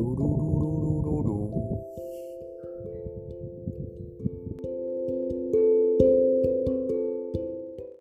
Doo doo